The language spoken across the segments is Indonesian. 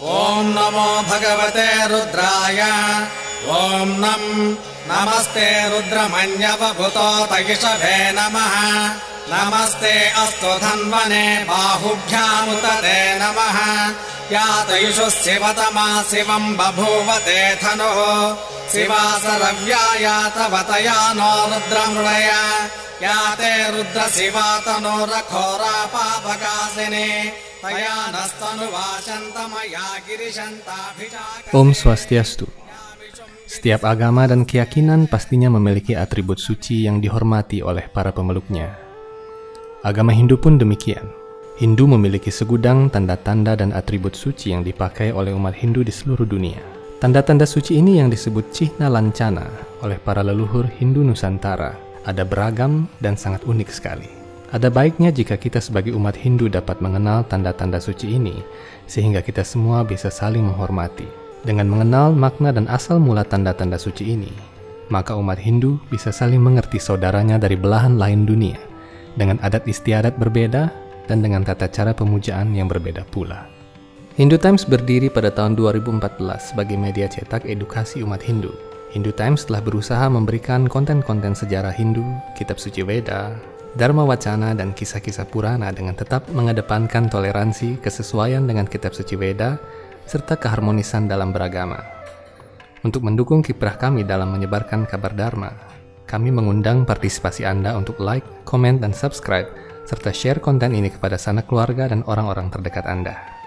ॐ नमो भगवते रुद्राय। ॐ नम् नमस्ते रुद्रमन्यवभूतोतयिषभे नमः। नमस्ते अस्तु धन्वने बाहुभ्यामुतते नमः। यातयिषु शिवतमा शिवम् बभूवते धनुः। शिवासरव्यायातवतया नो रुद्रमृणय। याते रुद्रशिवा तनोरघोरापापकासिने तया नस्तनुवाचन्तमया गिरिशन्ताभिषाक Om Swastiastu. Setiap agama dan keyakinan pastinya memiliki atribut suci yang dihormati oleh para pemeluknya. Agama Hindu pun demikian. Hindu memiliki segudang tanda-tanda dan atribut suci yang dipakai oleh umat Hindu di seluruh dunia. Tanda-tanda suci ini yang disebut Cihna Lancana oleh para leluhur Hindu Nusantara ada beragam dan sangat unik sekali. Ada baiknya jika kita sebagai umat Hindu dapat mengenal tanda-tanda suci ini, sehingga kita semua bisa saling menghormati. Dengan mengenal makna dan asal mula tanda-tanda suci ini, maka umat Hindu bisa saling mengerti saudaranya dari belahan lain dunia, dengan adat istiadat berbeda dan dengan tata cara pemujaan yang berbeda pula. Hindu Times berdiri pada tahun 2014 sebagai media cetak edukasi umat Hindu. Hindu Times telah berusaha memberikan konten-konten sejarah Hindu, kitab suci Weda, Dharma Wacana, dan kisah-kisah Purana dengan tetap mengedepankan toleransi, kesesuaian dengan kitab suci Weda, serta keharmonisan dalam beragama. Untuk mendukung kiprah kami dalam menyebarkan kabar Dharma, kami mengundang partisipasi Anda untuk like, komen, dan subscribe, serta share konten ini kepada sanak keluarga dan orang-orang terdekat Anda.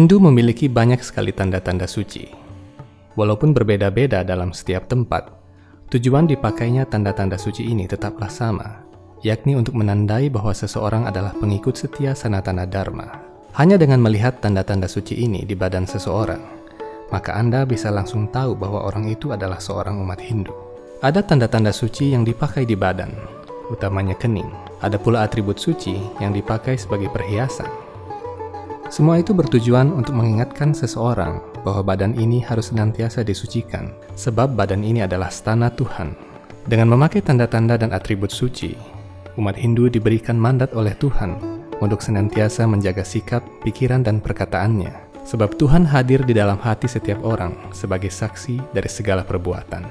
Hindu memiliki banyak sekali tanda-tanda suci. Walaupun berbeda-beda dalam setiap tempat, tujuan dipakainya tanda-tanda suci ini tetaplah sama, yakni untuk menandai bahwa seseorang adalah pengikut setia Sanatana Dharma. Hanya dengan melihat tanda-tanda suci ini di badan seseorang, maka Anda bisa langsung tahu bahwa orang itu adalah seorang umat Hindu. Ada tanda-tanda suci yang dipakai di badan, utamanya kening. Ada pula atribut suci yang dipakai sebagai perhiasan, semua itu bertujuan untuk mengingatkan seseorang bahwa badan ini harus senantiasa disucikan, sebab badan ini adalah stana Tuhan. Dengan memakai tanda-tanda dan atribut suci, umat Hindu diberikan mandat oleh Tuhan untuk senantiasa menjaga sikap, pikiran, dan perkataannya, sebab Tuhan hadir di dalam hati setiap orang sebagai saksi dari segala perbuatan.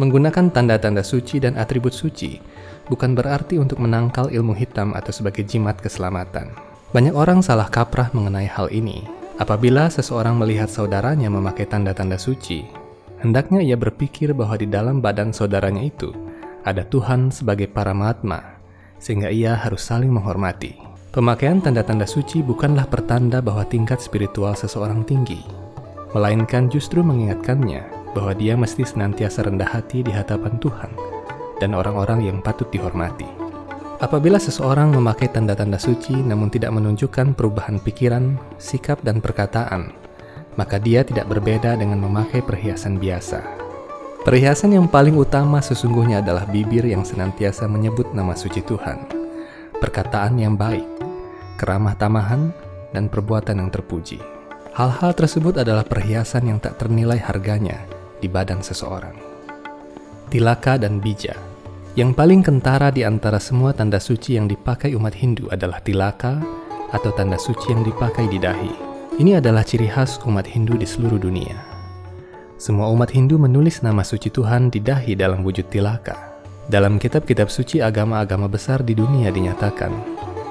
Menggunakan tanda-tanda suci dan atribut suci bukan berarti untuk menangkal ilmu hitam atau sebagai jimat keselamatan. Banyak orang salah kaprah mengenai hal ini. Apabila seseorang melihat saudaranya memakai tanda-tanda suci, hendaknya ia berpikir bahwa di dalam badan saudaranya itu ada Tuhan sebagai paramatma, sehingga ia harus saling menghormati. Pemakaian tanda-tanda suci bukanlah pertanda bahwa tingkat spiritual seseorang tinggi, melainkan justru mengingatkannya bahwa dia mesti senantiasa rendah hati di hadapan Tuhan dan orang-orang yang patut dihormati. Apabila seseorang memakai tanda-tanda suci namun tidak menunjukkan perubahan pikiran, sikap, dan perkataan, maka dia tidak berbeda dengan memakai perhiasan biasa. Perhiasan yang paling utama sesungguhnya adalah bibir yang senantiasa menyebut nama suci Tuhan, perkataan yang baik, keramah tamahan, dan perbuatan yang terpuji. Hal-hal tersebut adalah perhiasan yang tak ternilai harganya di badan seseorang. Tilaka dan bija yang paling kentara di antara semua tanda suci yang dipakai umat Hindu adalah tilaka atau tanda suci yang dipakai di dahi. Ini adalah ciri khas umat Hindu di seluruh dunia. Semua umat Hindu menulis nama suci Tuhan di dahi dalam wujud tilaka. Dalam kitab-kitab suci agama-agama besar di dunia dinyatakan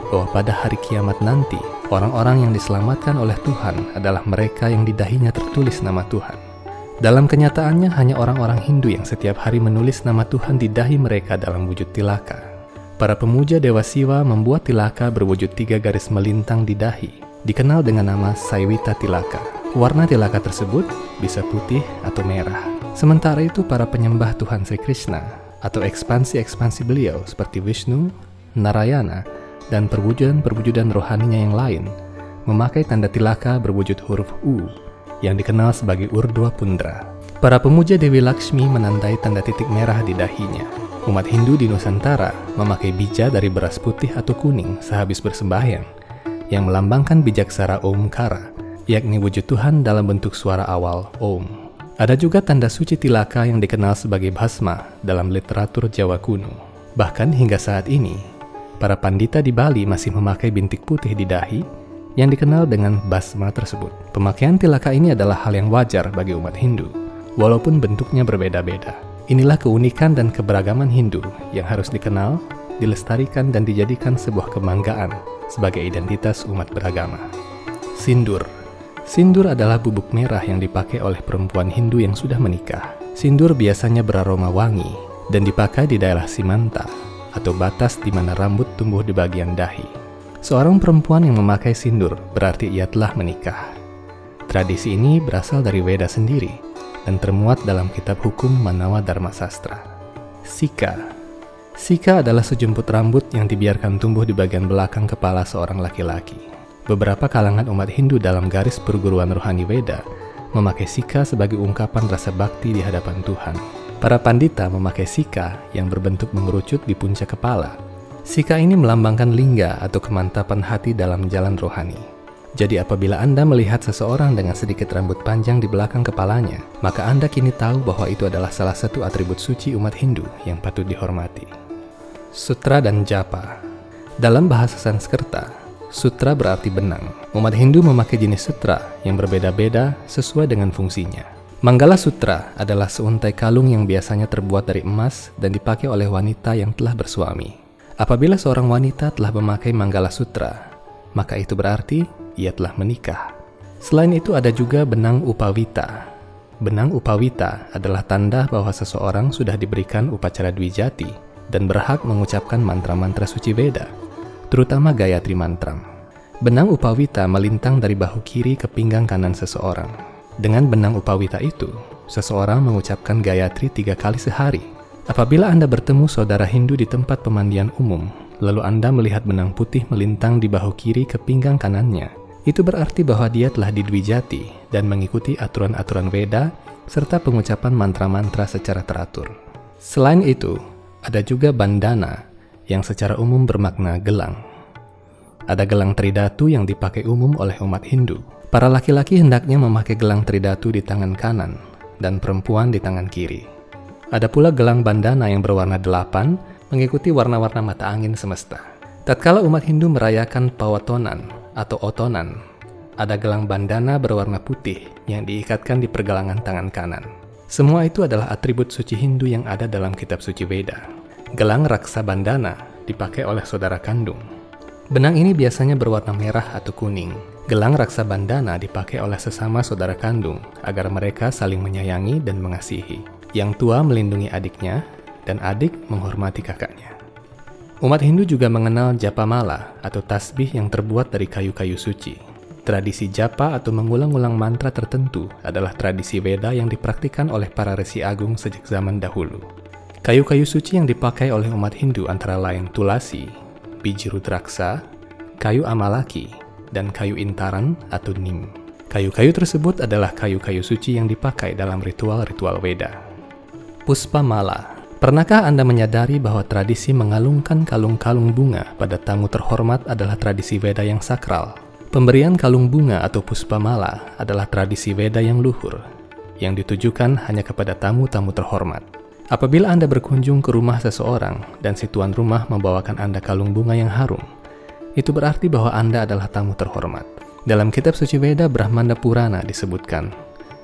bahwa pada hari kiamat nanti, orang-orang yang diselamatkan oleh Tuhan adalah mereka yang di dahinya tertulis nama Tuhan. Dalam kenyataannya, hanya orang-orang Hindu yang setiap hari menulis nama Tuhan di dahi mereka dalam wujud tilaka. Para pemuja Dewa Siwa membuat tilaka berwujud tiga garis melintang di dahi, dikenal dengan nama Saiwita Tilaka. Warna tilaka tersebut bisa putih atau merah. Sementara itu, para penyembah Tuhan Sri Krishna atau ekspansi-ekspansi beliau seperti Vishnu, Narayana, dan perwujudan-perwujudan rohaninya yang lain memakai tanda tilaka berwujud huruf U yang dikenal sebagai Urdhwa Pundra. Para pemuja Dewi Lakshmi menandai tanda titik merah di dahinya. Umat Hindu di Nusantara memakai bija dari beras putih atau kuning sehabis bersembahyang, yang melambangkan bijaksara Omkara, yakni wujud Tuhan dalam bentuk suara awal Om. Ada juga tanda suci tilaka yang dikenal sebagai bhasma dalam literatur Jawa kuno. Bahkan hingga saat ini, para pandita di Bali masih memakai bintik putih di dahi yang dikenal dengan basma tersebut. Pemakaian tilaka ini adalah hal yang wajar bagi umat Hindu, walaupun bentuknya berbeda-beda. Inilah keunikan dan keberagaman Hindu yang harus dikenal, dilestarikan, dan dijadikan sebuah kebanggaan sebagai identitas umat beragama. Sindur Sindur adalah bubuk merah yang dipakai oleh perempuan Hindu yang sudah menikah. Sindur biasanya beraroma wangi dan dipakai di daerah simanta atau batas di mana rambut tumbuh di bagian dahi. Seorang perempuan yang memakai sindur berarti ia telah menikah. Tradisi ini berasal dari Weda sendiri dan termuat dalam kitab hukum Manawa Dharma Sastra. Sika Sika adalah sejumput rambut yang dibiarkan tumbuh di bagian belakang kepala seorang laki-laki. Beberapa kalangan umat Hindu dalam garis perguruan rohani Weda memakai sika sebagai ungkapan rasa bakti di hadapan Tuhan. Para pandita memakai sika yang berbentuk mengerucut di puncak kepala. Sika ini melambangkan lingga atau kemantapan hati dalam jalan rohani. Jadi apabila Anda melihat seseorang dengan sedikit rambut panjang di belakang kepalanya, maka Anda kini tahu bahwa itu adalah salah satu atribut suci umat Hindu yang patut dihormati. Sutra dan Japa Dalam bahasa Sanskerta, sutra berarti benang. Umat Hindu memakai jenis sutra yang berbeda-beda sesuai dengan fungsinya. Manggala Sutra adalah seuntai kalung yang biasanya terbuat dari emas dan dipakai oleh wanita yang telah bersuami. Apabila seorang wanita telah memakai Manggala Sutra, maka itu berarti ia telah menikah. Selain itu ada juga benang upawita. Benang upawita adalah tanda bahwa seseorang sudah diberikan upacara dwijati dan berhak mengucapkan mantra-mantra suci Veda, terutama Gayatri Mantram. Benang upawita melintang dari bahu kiri ke pinggang kanan seseorang. Dengan benang upawita itu, seseorang mengucapkan Gayatri tiga kali sehari. Apabila Anda bertemu saudara Hindu di tempat pemandian umum, lalu Anda melihat benang putih melintang di bahu kiri ke pinggang kanannya, itu berarti bahwa dia telah didwijati dan mengikuti aturan-aturan Veda serta pengucapan mantra-mantra secara teratur. Selain itu, ada juga bandana yang secara umum bermakna gelang. Ada gelang tridatu yang dipakai umum oleh umat Hindu. Para laki-laki hendaknya memakai gelang tridatu di tangan kanan dan perempuan di tangan kiri. Ada pula gelang bandana yang berwarna delapan mengikuti warna-warna mata angin semesta. Tatkala umat Hindu merayakan Pawatonan atau otonan, ada gelang bandana berwarna putih yang diikatkan di pergelangan tangan kanan. Semua itu adalah atribut suci Hindu yang ada dalam kitab suci Veda. Gelang raksa bandana dipakai oleh saudara kandung. Benang ini biasanya berwarna merah atau kuning. Gelang raksa bandana dipakai oleh sesama saudara kandung agar mereka saling menyayangi dan mengasihi. Yang tua melindungi adiknya, dan adik menghormati kakaknya. Umat Hindu juga mengenal japa mala atau tasbih yang terbuat dari kayu-kayu suci. Tradisi japa atau mengulang-ulang mantra tertentu adalah tradisi Veda yang dipraktikkan oleh para resi agung sejak zaman dahulu. Kayu-kayu suci yang dipakai oleh umat Hindu antara lain tulasi, biji rudraksa, kayu amalaki, dan kayu intaran atau nim. Kayu-kayu tersebut adalah kayu-kayu suci yang dipakai dalam ritual-ritual Veda. Puspa mala Pernahkah Anda menyadari bahwa tradisi mengalungkan kalung-kalung bunga pada tamu terhormat adalah tradisi Veda yang sakral? Pemberian kalung bunga atau puspamala adalah tradisi Veda yang luhur, yang ditujukan hanya kepada tamu-tamu terhormat. Apabila Anda berkunjung ke rumah seseorang dan si tuan rumah membawakan Anda kalung bunga yang harum, itu berarti bahwa Anda adalah tamu terhormat. Dalam kitab suci Veda Brahmanda Purana disebutkan,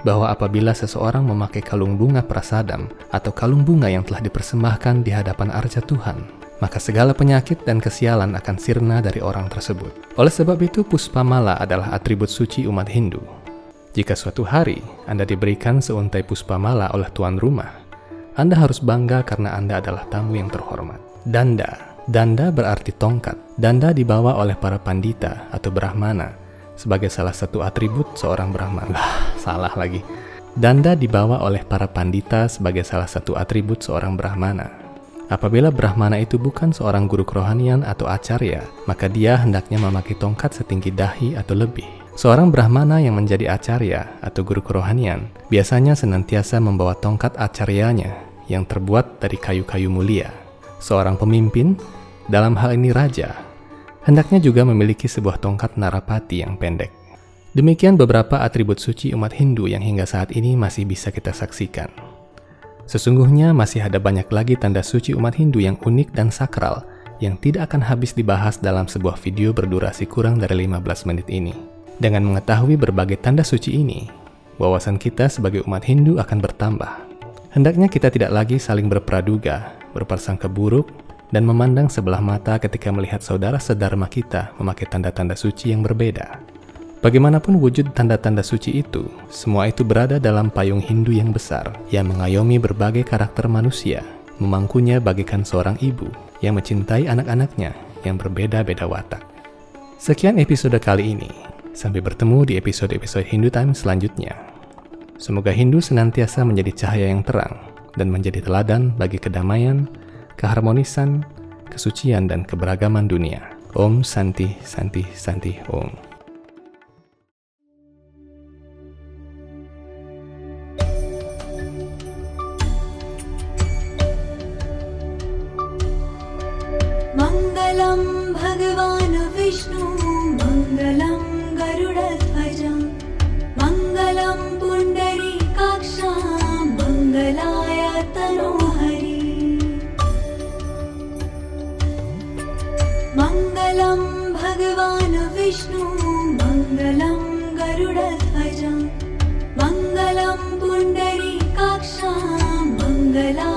bahwa apabila seseorang memakai kalung bunga prasadam atau kalung bunga yang telah dipersembahkan di hadapan arca Tuhan, maka segala penyakit dan kesialan akan sirna dari orang tersebut. Oleh sebab itu, puspamala adalah atribut suci umat Hindu. Jika suatu hari Anda diberikan seuntai puspamala oleh tuan rumah, Anda harus bangga karena Anda adalah tamu yang terhormat. Danda Danda berarti tongkat. Danda dibawa oleh para pandita atau brahmana sebagai salah satu atribut seorang Brahman. Lah, salah lagi. Danda dibawa oleh para pandita sebagai salah satu atribut seorang Brahmana. Apabila Brahmana itu bukan seorang guru kerohanian atau acarya, maka dia hendaknya memakai tongkat setinggi dahi atau lebih. Seorang Brahmana yang menjadi acarya atau guru kerohanian biasanya senantiasa membawa tongkat acaryanya yang terbuat dari kayu-kayu mulia. Seorang pemimpin, dalam hal ini raja, hendaknya juga memiliki sebuah tongkat narapati yang pendek. Demikian beberapa atribut suci umat Hindu yang hingga saat ini masih bisa kita saksikan. Sesungguhnya masih ada banyak lagi tanda suci umat Hindu yang unik dan sakral yang tidak akan habis dibahas dalam sebuah video berdurasi kurang dari 15 menit ini. Dengan mengetahui berbagai tanda suci ini, wawasan kita sebagai umat Hindu akan bertambah. Hendaknya kita tidak lagi saling berpraduga, berprasangka buruk, dan memandang sebelah mata ketika melihat saudara sedharma kita memakai tanda-tanda suci yang berbeda. Bagaimanapun wujud tanda-tanda suci itu, semua itu berada dalam payung Hindu yang besar yang mengayomi berbagai karakter manusia, memangkunya bagikan seorang ibu yang mencintai anak-anaknya yang berbeda-beda watak. Sekian episode kali ini. Sampai bertemu di episode-episode Hindu Time selanjutnya. Semoga Hindu senantiasa menjadi cahaya yang terang dan menjadi teladan bagi kedamaian, keharmonisan, kesucian, dan keberagaman dunia. Om Santi Santi Santi Om. मङ्गलं भगवान् विष्णु मङ्गलम् विष्णु मङ्गलम् गरुडध्वजम् मङ्गलम् पुण्डरी कक्षा मङ्गलम्